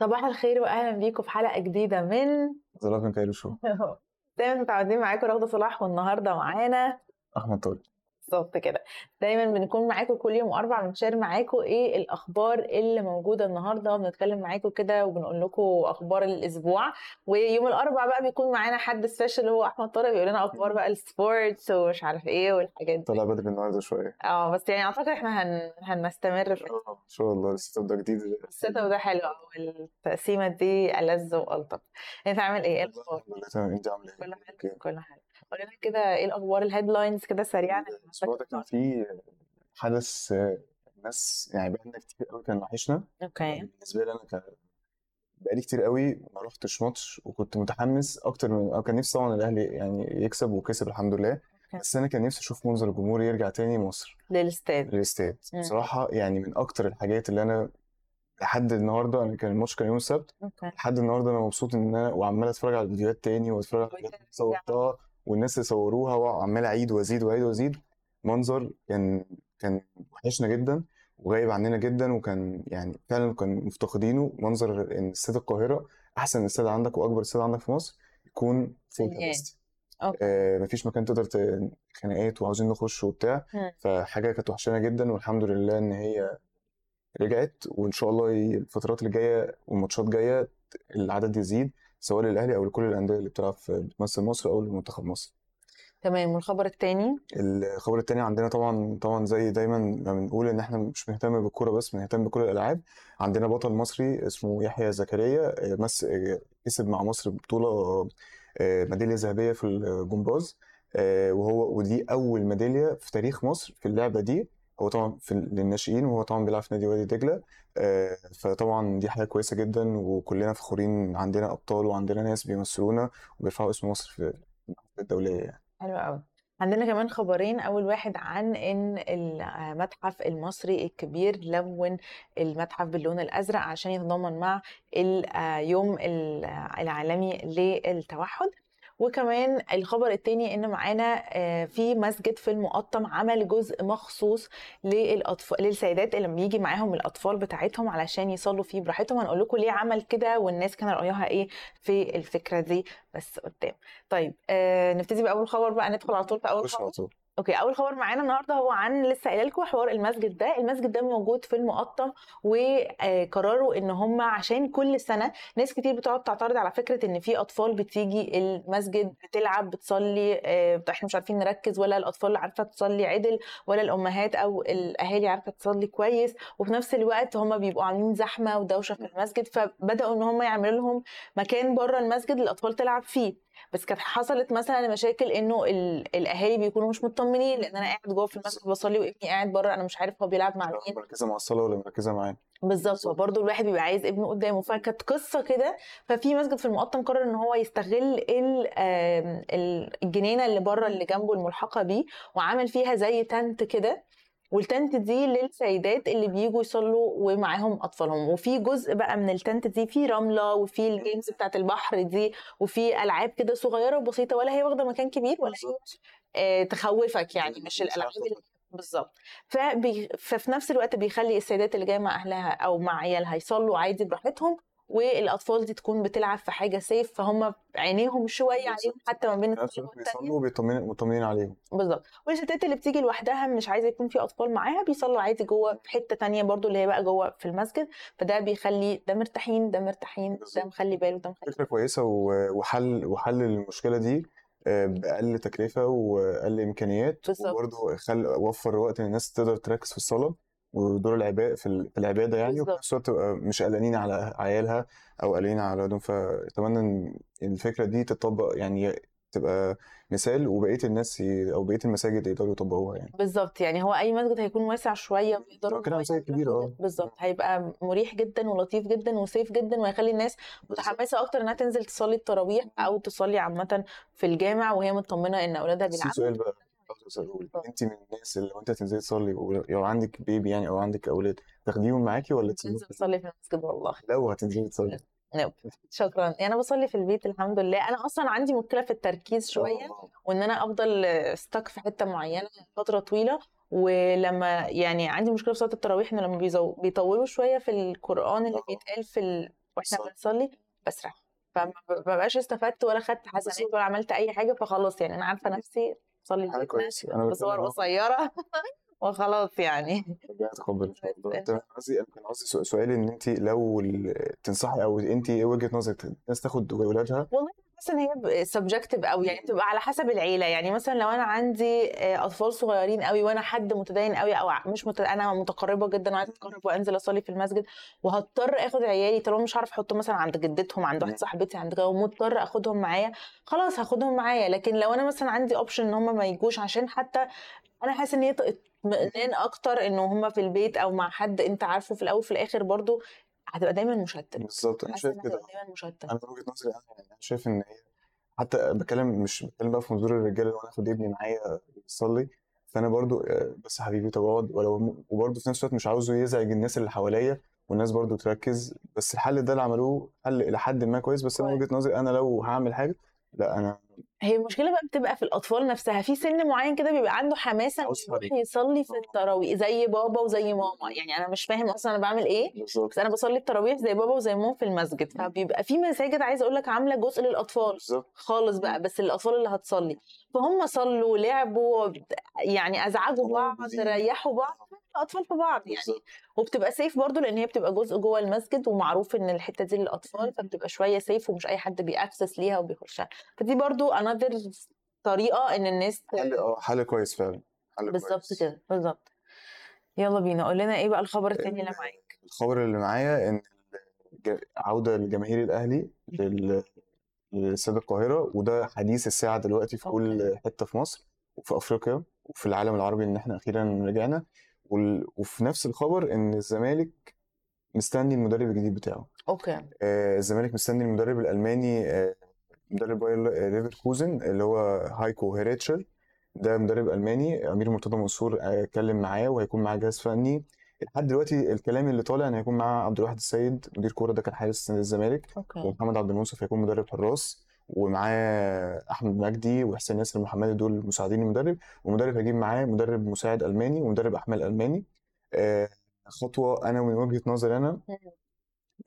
صباح الخير واهلا بيكم في حلقة جديدة من The Love من Cairo Show؟ دايما متعودين معاكم رغدة صلاح والنهاردة معانا أحمد طارق. بالظبط كده. دايما بنكون معاكم كل يوم أربع بن share معاكم إيه الأخبار اللي موجودة النهارده وبنتكلم معاكم كده وبنقول لكم أخبار الأسبوع. ويوم الاربع بقى بيكون معانا حد special هو أحمد طارق بيقول لنا أخبار بقى ال sports ومش عارف إيه والحاجات دي. طلع بدري النهارده شوية. آه بس يعني أعتقد إحنا هن... هنستمر في إن شاء الله لسه ده جديد. السيت اب ده حلو قوي التقسيمه دي ألذ وألطف. أنت عامل إيه؟ إيه الأخبار؟ الحمد لله تمام. أنت قول لنا كده إيه الأخبار؟ ال headlines كده سريعا الأسبوع ده كان في حدث الناس يعني بقالنا كتير قوي كان وحشنا. okay. بالنسبة لي أنا كان بقالي كتير قوي ما رحتش ماتش وكنت متحمس أكتر من كان نفسي طبعا الأهلي يعني يكسب وكسب الحمد لله. بس أنا كان نفسي أشوف منظر الجمهور يرجع تاني مصر. للإستاد. للإستاد. بصراحة يعني من أكتر الحاجات اللي أنا لحد النهارده أنا كان الماتش كان يوم السبت. لحد النهارده أنا مبسوط إن أنا وعمال أتفرج على الفيديوهات تاني وأتفرج على الحاجات اللي صورتها والناس اللي صوروها وعمال اعيد وازيد واعيد وازيد منظر كان كان وحشنا جدا وغايب عننا جدا وكان يعني فعلا كان مفتقدينه. منظر إن استاد القاهرة أحسن استاد عندك وأكبر استاد عندك في مصر يكون فول. كاباسيتي آه مفيش مكان تقدر ت- خناقات وعاوزين نخش وبتاع. مم. فحاجة كانت وحشانا جدا والحمد لله إن هي رجعت. وإن شاء الله الفترات اللي جاية والماتشات جاية العدد يزيد. سواء للأهلي أو لكل الأندية اللي بتلعب في بتمثل مصر أو لمنتخب مصر. تمام والخبر الثاني الخبر التاني عندنا طبعا طبعا زي دايما ما بنقول إن إحنا مش بنهتم بالكورة بس بنهتم بكل الألعاب. عندنا بطل مصري اسمه يحيى زكريا آه، مس آه، كسب مع مصر بطولة آه، ميدالية ذهبية في الجمباز وهو ودي أول ميدالية في تاريخ مصر في اللعبة دي. هو طبعا في للناشئين وهو طبعا بيلعب في نادي وادي دجلة. آه، فطبعا دي حاجة كويسة جدا وكلنا فخورين عندنا أبطال وعندنا ناس بيمثلونا وبيرفعوا اسم مصر في الدولية يعني. حلو قوي عندنا كمان خبرين أول واحد عن إن المتحف المصري الكبير لون المتحف باللون الأزرق عشان يتضامن مع اليوم العالمي للتوحد. وكمان الخبر التاني إن معانا آه، في مسجد في المقطم عمل جزء مخصوص للاطفال للسيدات اللي بيجي معاهم الأطفال بتاعتهم علشان يصلوا فيه براحتهم. هنقول لكم ليه عمل كده والناس كان رأيها إيه في الفكرة دي بس قدام. طيب آه نبتدي بأول خبر بقى ندخل على طول في أول خبر. أوكي أول خبر معانا النهارده هو عن لسه قايلة لكم حوار المسجد ده. المسجد ده موجود في المقطم وقرروا إن هم عشان كل سنة ناس كتير بتقعد تعترض على فكرة إن في أطفال بتيجي المسجد بتلعب بتصلي آه، إحنا مش عارفين نركز ولا الأطفال عارفة تصلي عدل ولا الأمهات أو الأهالي عارفة تصلي كويس وفي نفس الوقت هم بيبقوا عاملين زحمة ودوشة في المسجد فبدأوا إن هم يعملوا لهم مكان بره المسجد للأطفال تلعب فيه. بس كانت حصلت مثلا مشاكل إنه ال- الأهالي بيكونوا مش مطمنين لأن أنا قاعد جوه في المسجد بصلي وابني قاعد بره أنا مش عارف هو بيلعب مع مين. مركزة مع الصلاة ولا مركزة معانا بالظبط. فبرضه الواحد بيبقى عايز ابنه قدامه. فكانت قصة كده. ففي مسجد في المقطم قرر إن هو يستغل الجنينة اللي بره اللي جنبه الملحقة بيه وعامل فيها زي تنت كده. والتنت دي للسيدات اللي بيجوا يصلوا ومعاهم أطفالهم. وفي جزء بقى من التنت دي في رملة وفي الجيمز بتاعت البحر دي وفي ألعاب كده صغيرة وبسيطة ولا هي واخدة مكان كبير ولا هي آه، تخوفك يعني مش الألعاب اللي بالظبط. فبي... ففي نفس الوقت بيخلي السيدات اللي جاية مع أهلها أو مع عيالها يصلوا عادي براحتهم والأطفال دي تكون بتلعب في حاجة سيف فهم عينيهم شوية عليهم حتى ما بين بيصلوا وبيطمنين مطمنين عليهم. بالظبط. والستات اللي بتيجي لوحدها مش عايزة يكون في أطفال معاها بيصلوا عادي جوه في حتة تانية برضو اللي هي بقى جوه في المسجد. فده بيخلي ده مرتاحين ده مرتاحين ده بالظبط. مخلي باله ده مخلي فكرة كويسة وحل وحل للمشكله دي آه، بأقل تكلفة وأقل إمكانيات بالظبط. وبرضه خل وفر وقت إن الناس تقدر تركز في الصلاة. ودور العبادة في ال- في العبادة يعني وفي بالظبط. نفس الوقت تبقى مش قلقانين على عيالها أو قلقانين على أولادهم فأتمنى إن الفكرة دي تطبق يعني تبقى مثال وبقية الناس ي- أو بقية المساجد يقدروا يطبقوها يعني بالظبط يعني هو أي مسجد هيكون واسع شوية ويقدروا كده مساجد يعملوا آه. بالظبط هيبقى مريح جدا ولطيف جدا وسيف جدا وهيخلي الناس متحمسة أكتر إنها تنزل تصلي التراويح أو تصلي عامة في الجامع وهي مطمنة إن أولادها بيلعبوا سؤال بقى. انت من الناس اللي لو انت هتنزلي تصلي ولو عندك بيبي يعني أو عندك أولاد تاخديهم معاكي ولا تسيبيهم بنزل اصلي في المسجد والله. لو هتنزلي تصلي. نو شكرا. أنا بصلي في البيت الحمد لله. أنا أصلا عندي مشكلة في التركيز شوية آه. وإن أنا أفضل ستك في حتة معينة فترة طويلة ولما يعني عندي مشكلة في صلاة التراويح إنه لما بيزو- بيطولوا شوية في القرآن اللي آه. بيتقال في ال... وإحنا. بنصلي بسرح. فما ببقاش استفدت ولا خدت حسنات. ولا عملت أي حاجة فخلاص يعني أنا عارفة نفسي صلي حاجة بيتنا كويسة. أنا بصور قصيرة وخلاص يعني. ربنا يتقبل ان شاء الله بس- تمام قصدي أنا كان قصدي سؤ- سؤالي إن انت لو تنصحي أو انت إيه وجهة نظرك؟ الناس تاخد ولادها؟ والله بحس إن هي سبجكتيف قوي يعني بتبقى على حسب العيلة يعني مثلا لو أنا عندي آه، أطفال صغيرين قوي وأنا حد متدين قوي أو مش مت... أنا متقربة جدا وعايزة أتقرب وأنزل أصلي في المسجد وهضطر آخد عيالي طالما مش هعرف أحطهم مثلا عند جدتهم عند واحدة. صاحبتي عند كده ومضطر آخدهم معايا خلاص هاخدهم معايا لكن لو أنا مثلا عندي اوبشن إن هم ما يجوش عشان حتى أنا حاسة إن هي اطمئنان أكتر إنه هم في البيت أو مع حد أنت عارفه في الأول وفي الآخر برضو هتبقى دايما مشتت بالظبط أنا شايف كده. دايما مشتت أنا من وجهة نظري أنا يعني أنا شايف إن هي حتى بتكلم مش بتكلم بقى في منظور الرجالة لو أنا آخد ابني معايا يصلي فأنا برضو آه، بس حبيبي طب اقعد ولو وبرضو في نفس الوقت مش عاوزه يزعج الناس اللي حواليا والناس برضو تركز بس الحل ده اللي عملوه حل إلى حد ما كويس بس أنا. وجهة نظري أنا لو هعمل حاجة لأ أنا هي المشكلة بقى بتبقى في الأطفال نفسها في سن معين كده بيبقى عنده حماسة انه. يصلي في التراويح زي بابا وزي ماما يعني أنا مش فاهم أصلا أنا بعمل إيه بالظبط بس أنا بصلي التراويح زي بابا وزي ماما في المسجد فبيبقى في مساجد عايزة أقول لك عاملة جزء للأطفال بالظبط خالص بقى بس الأطفال اللي هتصلي. فهم صلوا لعبوا يعني أزعجوا هم بعض. ريحوا بعض الأطفال في بعض يعني. بالظبط وبتبقى سيف برضو لأن هي بتبقى جزء جوه المسجد ومعروف إن الحتة دي للأطفال فبتبقى شوية سيف ومش أي حد بيأكسس ليها وبيخشها. فدي برضو another طريقة إن الناس حل آه حل كويس فعلا. حل بالظبط كده بالظبط. يلا بينا قول لنا إيه بقى الخبر التاني اللي معاك؟ الخبر اللي معايا إن الج- عودة لجماهير الأهلي لل- لاستاد القاهرة وده حديث الساعة دلوقتي في كل. حتة في مصر وفي أفريقيا وفي العالم العربي إن إحنا أخيرا رجعنا. وال- وفي نفس الخبر إن الزمالك مستني المدرب الجديد بتاعه. okay. آه، الزمالك مستني المدرب الألماني آه، مدرب باير ليفركوزن اللي هو هايكو هيرليش ده مدرب ألماني أمير مرتضى منصور آه، اتكلم معاه وهيكون معاه جهاز فني. لحد دلوقتي الكلام اللي طالع إن هيكون معاه عبد الواحد السيد مدير كورة ده كان حارس نادي الزمالك ومحمد عبد المنصف هيكون مدرب حراس. ومعاه أحمد مجدي وحسين ياسر المحمدي دول مساعدين المدرب. ومدرب هيجيب معاه مدرب مساعد ألماني ومدرب أحمال ألماني. آه، خطوة أنا من وجهة نظري أنا.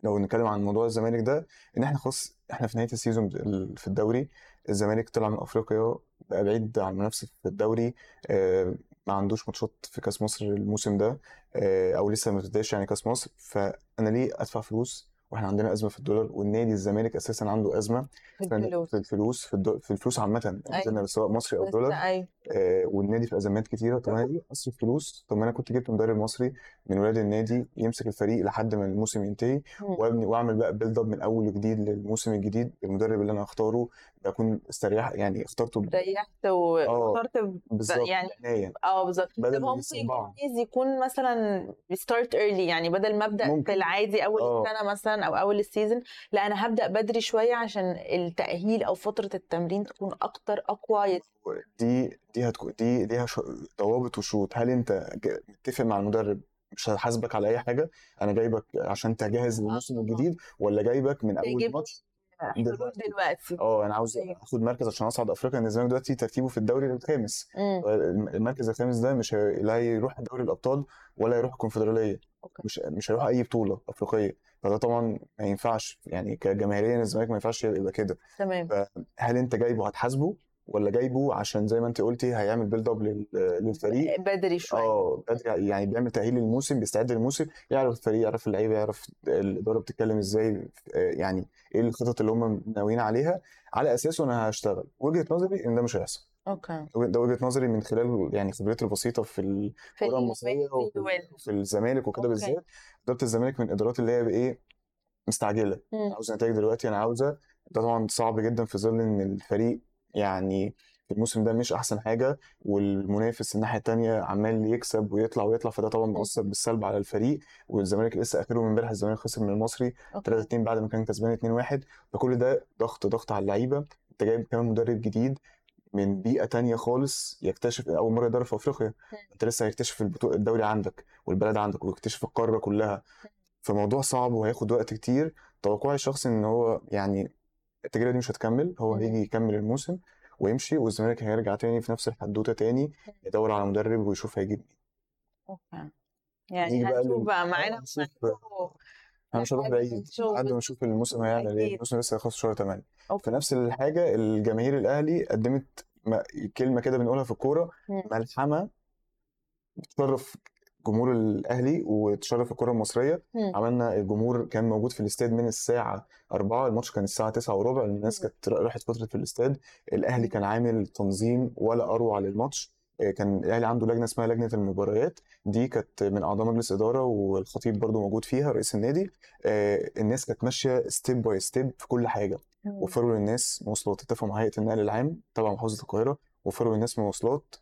لو نتكلم عن موضوع الزمالك ده إن إحنا خلاص إحنا في نهاية السيزون في الدوري الزمالك طلع من أفريقيا بقى بعيد عن المنافسة في الدوري آه، ما عندوش ماتشات في كأس مصر الموسم ده آه، أو لسه ما ابتداش يعني كأس مصر فأنا ليه أدفع فلوس وإحنا عندنا أزمة في الدولار والنادي الزمالك أساسا عنده أزمة في الفلوس. في الفلوس في, الدو... في الفلوس عامه أيوة. عندنا سواء مصري أو دولار أيوه. آه، والنادي في أزمات كتيرة. طب أنا ليه أصرف فلوس؟ طب ما أنا كنت جبت مدرب مصري من ولاد النادي يمسك الفريق لحد ما الموسم ينتهي. وأبني وأعمل بقى build up من أول وجديد للموسم الجديد. المدرب اللي أنا اختاره بكون استريح يعني اخترته ب- ريحت واخترت ب- بالظبط يعني آه بالظبط. بدل طب هو ما ممكن يكون عايز يكون مثلا start early يعني بدل ما أبدأ في العادي أول آه. السنة مثلا أو أول ال season لأ أنا هبدا بدري شوية عشان التأهيل أو فترة التمرين تكون أكتر أقوى يت- دي دي هتكون دي ليها ضوابط وشروط. هل أنت متفق مع المدرب؟ مش هحاسبك على أي حاجة؟ أنا جايبك عشان تجهز للموسم آه الجديد ولا جايبك من أول ماتش؟ دلوقتي دلوقتي. آه أنا عاوز أيوه. آخد مركز عشان أصعد أفريقيا إن الزمالك دلوقتي ترتيبه في الدوري الخامس. امم. المركز الخامس ده مش. لا هيروح دوري الأبطال ولا هيروح الكونفدرالية. أوكي. مش مش هيروح أي بطولة أفريقية. فده طبعا ما ينفعش يعني كجماهيريا الزمالك ما ينفعش يبقى كده. تمام. فهل أنت جايبه هتحاسبه ولا جايبه؟ عشان زي ما أنت قلتي هيعمل build up لل... للفريق. بدري شوية. آه بدري يعني بيعمل تأهيل للموسم بيستعد للموسم يعرف الفريق يعرف اللعيبة يعرف الإدارة بتتكلم إزاي آه، يعني إيه الخطط اللي هم ناويين عليها. على أساسه أنا هشتغل. وجهة نظري إن ده مش هيحصل. okay. ده وجهة نظري من خلال يعني خبرتي البسيطة في الكره المصرية وفي الزمالك وكده بالذات. إدارة الزمالك من الادارات اللي هي بإيه؟ مستعجلة. أنا امم عاوز نتائج دلوقتي أنا عاوزة. ده طبعا صعب جدا في ظل إن الفريق يعني الموسم ده مش أحسن حاجة والمنافس الناحية التانية عمال يكسب ويطلع ويطلع فده طبعا مؤثر بالسلب على الفريق. والزمالك لسه آخره من امبارح الزمالك خسر من المصري 3 أوكي 2 بعد ما كان كسبان 2 1 فكل ده ضغط ضغط على اللعيبة. أنت جايب كمان مدرب جديد. من بيئة تانية خالص يكتشف أول مرة يدرب في أفريقيا. أنت لسه هيكتشف الدوري عندك والبلد عندك ويكتشف القارة كلها. فموضوع صعب وهياخد وقت كتير. توقعي الشخصي إن هو يعني التجربة دي مش هتكمل. هو. هيجي يكمل الموسم ويمشي والزمالك هيرجع تاني في نفس الحدوتة تاني يدور على مدرب ويشوف هيجيب مين. okay. يعني هنشوف بقى معانا إحنا مش هنروح حاجة بعيد لحد ما نشوف الموسم هيعمل إيه. الموسم لسه هيخلص شهر 8 أوكي. في نفس الحاجة الجماهير الأهلي قدمت كلمة كده بنقولها في الكورة. ملحمة تشرف جمهور الأهلي وتشرف الكره المصرية مم. عملنا الجمهور كان موجود في الاستاد من الساعة 4 الماتش كان الساعة 9 وربع الناس. كانت راحت فترة في الاستاد الأهلي كان عامل تنظيم ولا أروع للماتش كان الأهلي عنده لجنة اسمها لجنة المباريات. دي كانت من اعضاء مجلس إدارة والخطيب برضو موجود فيها رئيس النادي. آه، الناس كانت ماشية step by step في كل حاجة. وفروا للناس مواصلات. اتفقوا مع هيئة النقل العام تبع محافظة القاهرة وفروا للناس مواصلات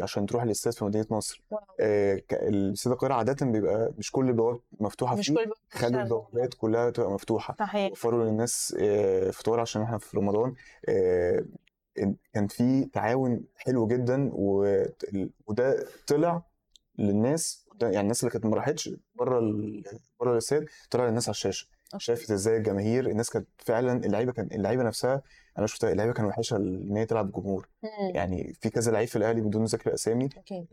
عشان تروح الاستاد في مدينة نصر. آه، الاستاد القاهرة عادة بيبقى مش كل البوابات مفتوحة مش فيه. كل خلوا. البوابات كلها تبقى مفتوحة. صحيح. وفروا للناس آه، فطار عشان إحنا في رمضان. آه، كان في تعاون حلو جدا وده طلع للناس يعني الناس اللي كانت ما راحتش بره بره الاستاد طلع للناس على الشاشة أوكي. شافت إزاي الجماهير الناس كانت فعلا اللعيبة كان اللعيبة نفسها أنا شفتها اللعيبة كانوا وحشة إن هي تلعب بجمهور مم. يعني في كذا لعيب في الأهلي بدون ذكر أسامي أكيد.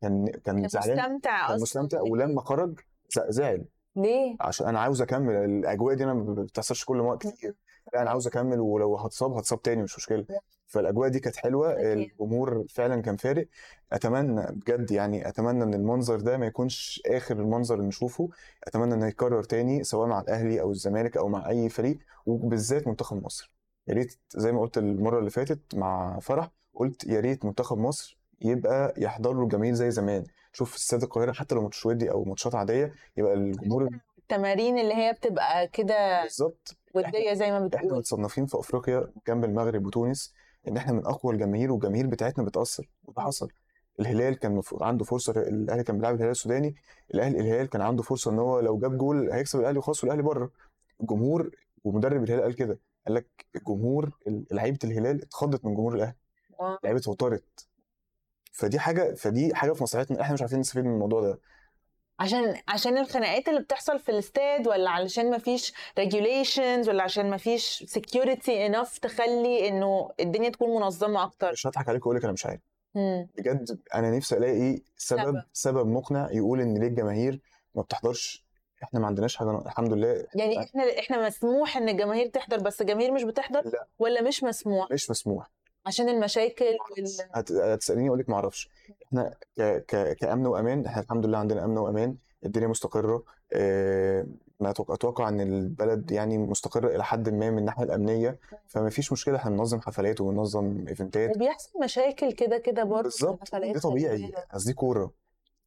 كان كان زعلان مستمتع كان أصلا مستمتع ولما خرج زعل ليه؟ عشان أنا عاوز أكمل الأجواء دي أنا ما بتحصلش كل وقت كتير لا أنا عاوز أكمل ولو هتصاب هتصاب تاني مش مشكلة. فالأجواء دي كانت حلوة. الجمهور فعلا كان فارق. أتمنى بجد يعني أتمنى إن المنظر ده ما يكونش آخر المنظر اللي نشوفه. أتمنى إنه يتكرر تاني سواء مع الأهلي أو الزمالك أو مع أي فريق وبالذات منتخب مصر. يا ريت زي ما قلت المرة اللي فاتت مع فرح قلت يا ريت منتخب مصر يبقى يحضر له الجماهير زي زمان. شوف استاد القاهرة حتى لو ماتش ودي أو ماتشات عادية يبقى الجمهور التمارين اللي هي بتبقى كده بالظبط. ودية زي ما إحنا بتقول. متصنفين في أفريقيا جنب المغرب وتونس إن إحنا من أقوى الجماهير والجماهير بتاعتنا بتأثر وده حصل. الهلال كان عنده فرصة الأهلي كان بيلعب الهلال السوداني الاهلي الهلال كان عنده فرصة إن هو لو جاب جول هيكسب الأهلي وخلاص والأهلي بره. الجمهور ومدرب الهلال قال كده قال لك الجمهور لعيبة الهلال اتخضت من جمهور الأهلي. واو. لعيبة اتوترت. فدي حاجة فدي حاجة في مصلحتنا إحنا مش عارفين نستفيد من الموضوع ده. عشان عشان الخناقات اللي بتحصل في الاستاد ولا علشان ما فيش regulations ولا عشان ما فيش security enough تخلي إنه الدنيا تكون منظمة أكتر؟ مش هضحك عليك واقول لك أنا مش عارف. بجد أنا نفسي ألاقي سبب سبب. سبب مقنع يقول إن ليه الجماهير ما بتحضرش. إحنا ما عندناش حاجة الحمد لله. يعني إحنا إحنا مسموح إن الجماهير تحضر بس الجماهير مش بتحضر؟ لا. ولا مش مسموح؟ مش مسموح. عشان المشاكل وال... هت- هتسأليني أقول لك ما أعرفش. إحنا ك... ك... كأمن وأمان إحنا الحمد لله عندنا أمن وأمان الدنيا مستقرة. آه... ما أتوقع إن البلد يعني مستقره إلى حد ما من الناحية الأمنية فما فيش مشكلة إحنا بننظم حفلات وبننظم event ات. وبيحصل مشاكل كده كده برضه بالظبط خلي طبيعي. قصدي كورة.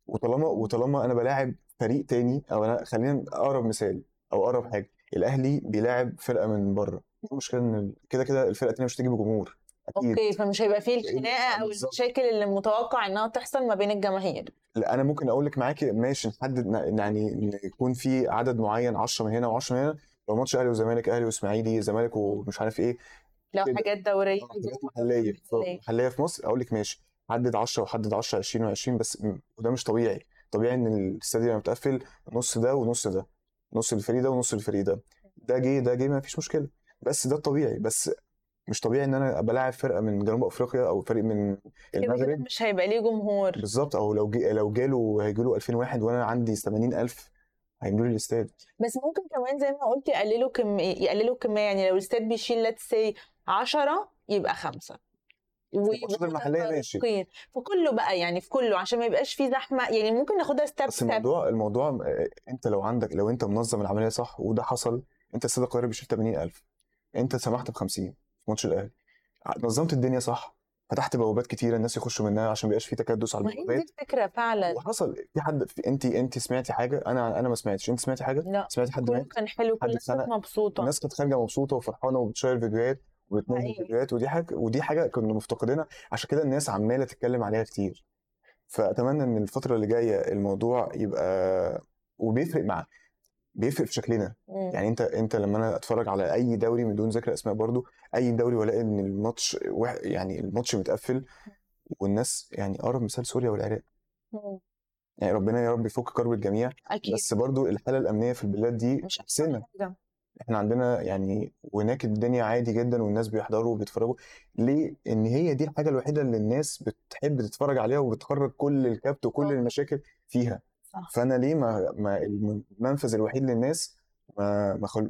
وطالما وطالما أنا بلاعب فريق تاني أو أنا خلينا أقرب مثال أو أقرب حاجة الأهلي بيلاعب فرقة من بره. المشكلة إن كده كده الفرقة التانية مش هتيجي بجمهور. أكيد. okay فمش هيبقى فيه الخناقة أو. المشاكل اللي متوقع إنها تحصل ما بين الجماهير. لأ أنا ممكن أقول لك معاكي ماشي نحدد يعني يكون في عدد معين 10 من هنا و10 من هنا لو ماتش أهلي وزمالك أهلي وإسماعيلي زمالك ومش عارف إيه لو. حاجات دورية آه، حاجات محلية محلية في مصر أقول لك ماشي حدد 10 وحدد 10 20 و20 بس وده مش طبيعي. طبيعي إن الاستاد يبقى متقفل نص ده ونص ده نص الفريق ده ونص الفريق ده. ده جه ده جه ما فيش مشكلة. بس ده الطبيعي بس مش طبيعي إن أنا أبقى لاعب فرقة من جنوب أفريقيا أو فريق من المغرب. مش هيبقى ليه جمهور. بالظبط أو لو جي لو جاله هيجي له 2000 واحد وأنا عندي 80000 هيملوا لي الاستاد بس ممكن كمان زي ما قلت يقللوا كم يقللوا الكميه يعني لو الاستاد بيشيل let's say 10 يبقى خمسة. الماتشات المحلية ماشي. في كله بقى يعني في كله عشان ما يبقاش في زحمة. يعني ممكن ناخدها step بس الموضوع الموضوع آه، أنت لو عندك لو أنت منظم العملية صح وده حصل أنت استاد القاهرة بيشيل 80000 أنت سمحت ب 50 في ماتش الأهلي. نظمت الدنيا صح. فتحت بوابات كتيرة الناس يخشوا منها عشان ما يبقاش في تكدس على ما هي دي الفكرة فعلا. وحصل في حد في انت انت سمعتي حاجة؟ أنا أنا ما سمعتش. انت سمعتي حاجة؟ لا سمعتي حد كله مات كان حلو كل الناس كانت؟ مبسوطة. الناس كانت خارجة مبسوطة وفرحانة وبتشير فيديوهات وبتنزل. فيديوهات ودي حاجة ودي حاجة كنا مفتقدينها. عشان كده الناس عمالة تتكلم عليها كتير. فأتمنى إن الفترة اللي جاية الموضوع يبقى وبيفرق مع بيفرق في شكلنا مم. يعني أنت أنت لما أنا أتفرج على أي دوري من دون ذكر أسماء برضو أي دوري وألاقي إن الماتش وح- يعني الماتش متقفل والناس يعني أقرب مثال سوريا والعراق مم. يعني ربنا يا رب يفك كرب الجميع أكيد بس برضو الحالة الأمنية في البلاد دي مش حاجة. إحنا عندنا يعني وهناك الدنيا عادي جدا والناس بيحضروا وبيتفرجوا ليه؟ إن هي دي الحاجة الوحيدة اللي الناس بتحب تتفرج عليها وبتخرج كل الكبت وكل صح. المشاكل فيها صح فأنا ليه ما, ما المنفذ الوحيد للناس ما ما خل...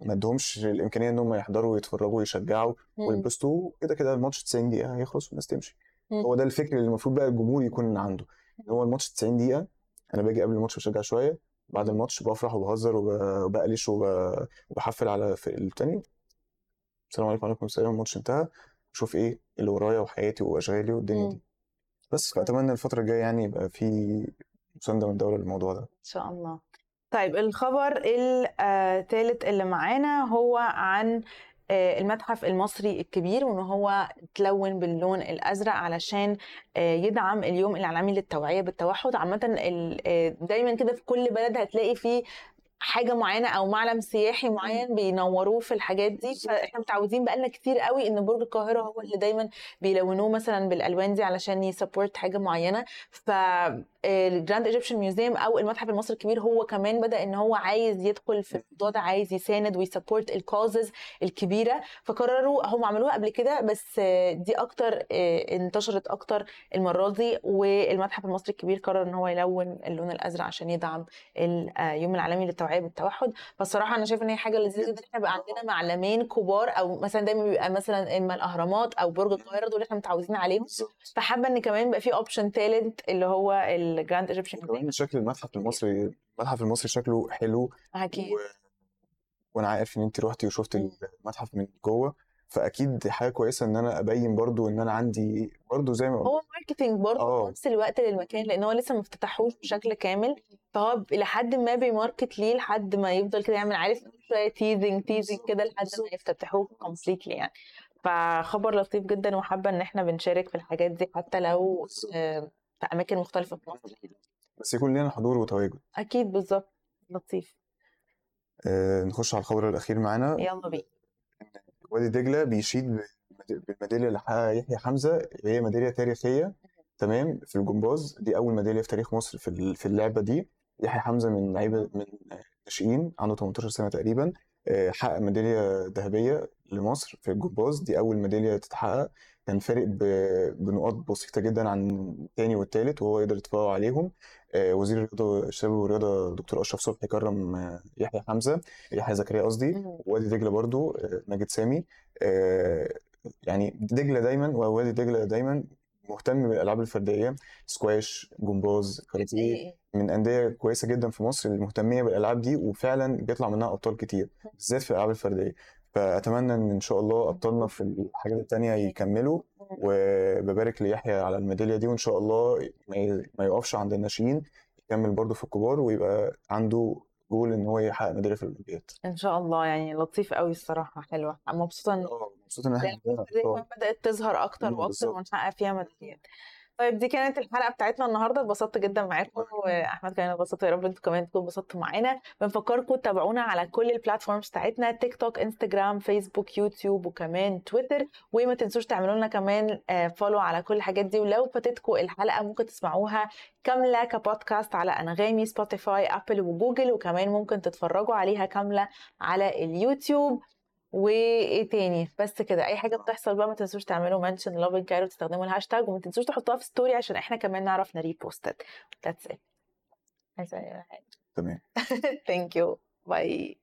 ما ادهمش الإمكانية إن هم يحضروا ويتفرجوا ويشجعوا مم. ويتبسطوا كده كده الماتش 90 دقيقة هيخلص والناس تمشي. هو ده الفكر اللي المفروض بقى الجمهور يكون عنده إن هو الماتش 90 دقيقة أنا باجي قبل الماتش بشجع شوية بعد. الماتش بفرح وبهزر وب- وبقلش وب- وبحفل على في التاني السلام عليكم وعليكم السلام الماتش انتهى أشوف إيه اللي ورايا وحياتي وأشغالي والدنيا. دي بس فأتمنى الفترة الجاية يعني يبقى في مسانده من الدولة للموضوع ده. إن شاء الله. طيب الخبر الثالث اللي معانا هو عن آه، المتحف المصري الكبير وإن هو تلون باللون الأزرق علشان آه، يدعم اليوم العالمي للتوعية بالتوحد. عامة آه، دايما كده في كل بلد هتلاقي فيه حاجة معينة أو معلم سياحي معين بينوروه في الحاجات دي. فإحنا متعودين بقالنا كتير قوي إن برج القاهرة هو اللي دايما بيلونوه مثلا بالألوان دي علشان ي support حاجة معينة. ف ال Grand Egyptian Museum أو المتحف المصري الكبير هو كمان بدأ إن هو عايز يدخل في الموضوع ده عايز يساند وي support ال causes الكبيرة. فقرروا هم عملوها قبل كده بس آه، دي أكتر آه، انتشرت أكتر المرة دي والمتحف المصري الكبير قرر إن هو يلون اللون الأزرق عشان يدعم اليوم العالمي للتوعية بالتوحد. فالصراحه أنا شايفة إن هي حاجة لذيذة جدا. إحنا بقى عندنا معلمين كبار أو مثلا دايما بيبقى مثلا إما الأهرامات أو برج القاهرة دول إحنا متعودين عليهم. فحابة إن كمان يبقى في option ثالث اللي هو ال Grand Egyptian كمان شكل المتحف المصري المتحف المصري شكله حلو أكيد و... وأنا عارف إن انت روحتي وشفت. المتحف من جوه فأكيد حاجة كويسة إن أنا أبين برضو إن أنا عندي برضو زي ما هو marketing برضه آه. في نفس الوقت للمكان لأن هو لسه ما افتتحوش بشكل كامل فهو ب- لحد ما بي market ليه لحد ما يفضل كده يعمل عارف شوية teasing teasing كده لحد ما يفتتحوه completely يعني فخبر لطيف جدا وحابة إن إحنا بنشارك في الحاجات دي حتى لو. آه، في أماكن مختلفة في مصر. بس يكون لنا حضور وتواجد. أكيد بالظبط لطيف. آه نخش على الخبر الأخير معانا. يلا بينا. وادي دجلة بيشيد بالميداليه اللي حققها يحيى حمزة. هي ميدالية تاريخية. تمام؟ في الجمباز. دي أول ميدالية في تاريخ مصر في في اللعبة دي. يحيى حمزة من لعيبة من ناشئين. عنده 18 سنة تقريبا. آه، حقق ميدالية ذهبية لمصر في الجمباز. دي أول ميدالية تتحقق. كان فارق بنقاط بسيطة جدا عن الثاني والثالث وهو يقدر يتفوق عليهم. آه، وزير الرياضة الشباب والرياضة دكتور أشرف صبحي كرم آه، يحيى حمزة يحيى زكريا قصدي. وادي دجلة برضو آه، ماجد سامي. يعني دجلة دايما ووادي دجلة دايما مهتم بالألعاب الفردية. سكواش جمباز كاراتيه. من أندية كويسة جدا في مصر اللي مهتمية بالألعاب دي وفعلا بيطلع منها أبطال كتير بالذات في الألعاب الفردية. فأتمنى إن إن شاء الله أبطالنا في الحاجات التانية يكملوا وببارك ليحيى على الميدالية دي وإن شاء الله ما يقفش عند الناشئين يكمل برضو في الكبار ويبقى عنده جول إن هو يحقق ميدالية في الأولمبياد إن شاء الله يعني لطيف قوي الصراحة حلوة مبسوطة إن آه مبسوط إن إحنا بدأت تظهر مم، وأكتر بالظبط. ونحقق فيها ميداليات. طيب دي كانت الحلقة بتاعتنا النهاردة. اتبسطت جدا معاكم وأحمد كمان. اتبسطت يا رب أنتوا كمان تكونوا اتبسطتوا معانا. بنفكركم تتابعونا على كل ال platforms بتاعتنا TikTok Instagram Facebook YouTube وكمان تويتر وما تنسوش تعملوا لنا كمان follow على كل الحاجات دي. ولو فاتتكم الحلقة ممكن تسمعوها كاملة كبودكاست على أنغامي Spotify Apple و Google. وكمان ممكن تتفرجوا عليها كاملة على اليوتيوب. وإيه تاني؟ بس كده أي حاجة بتحصل بقى ما تنسوش تعملوا mention ل Happen Cairo تستخدموا الهاشتاج وما تنسوش تحطوها في story عشان إحنا كمان نعرف ن repost that's it عايزة حاجة؟ تمام. thank you bye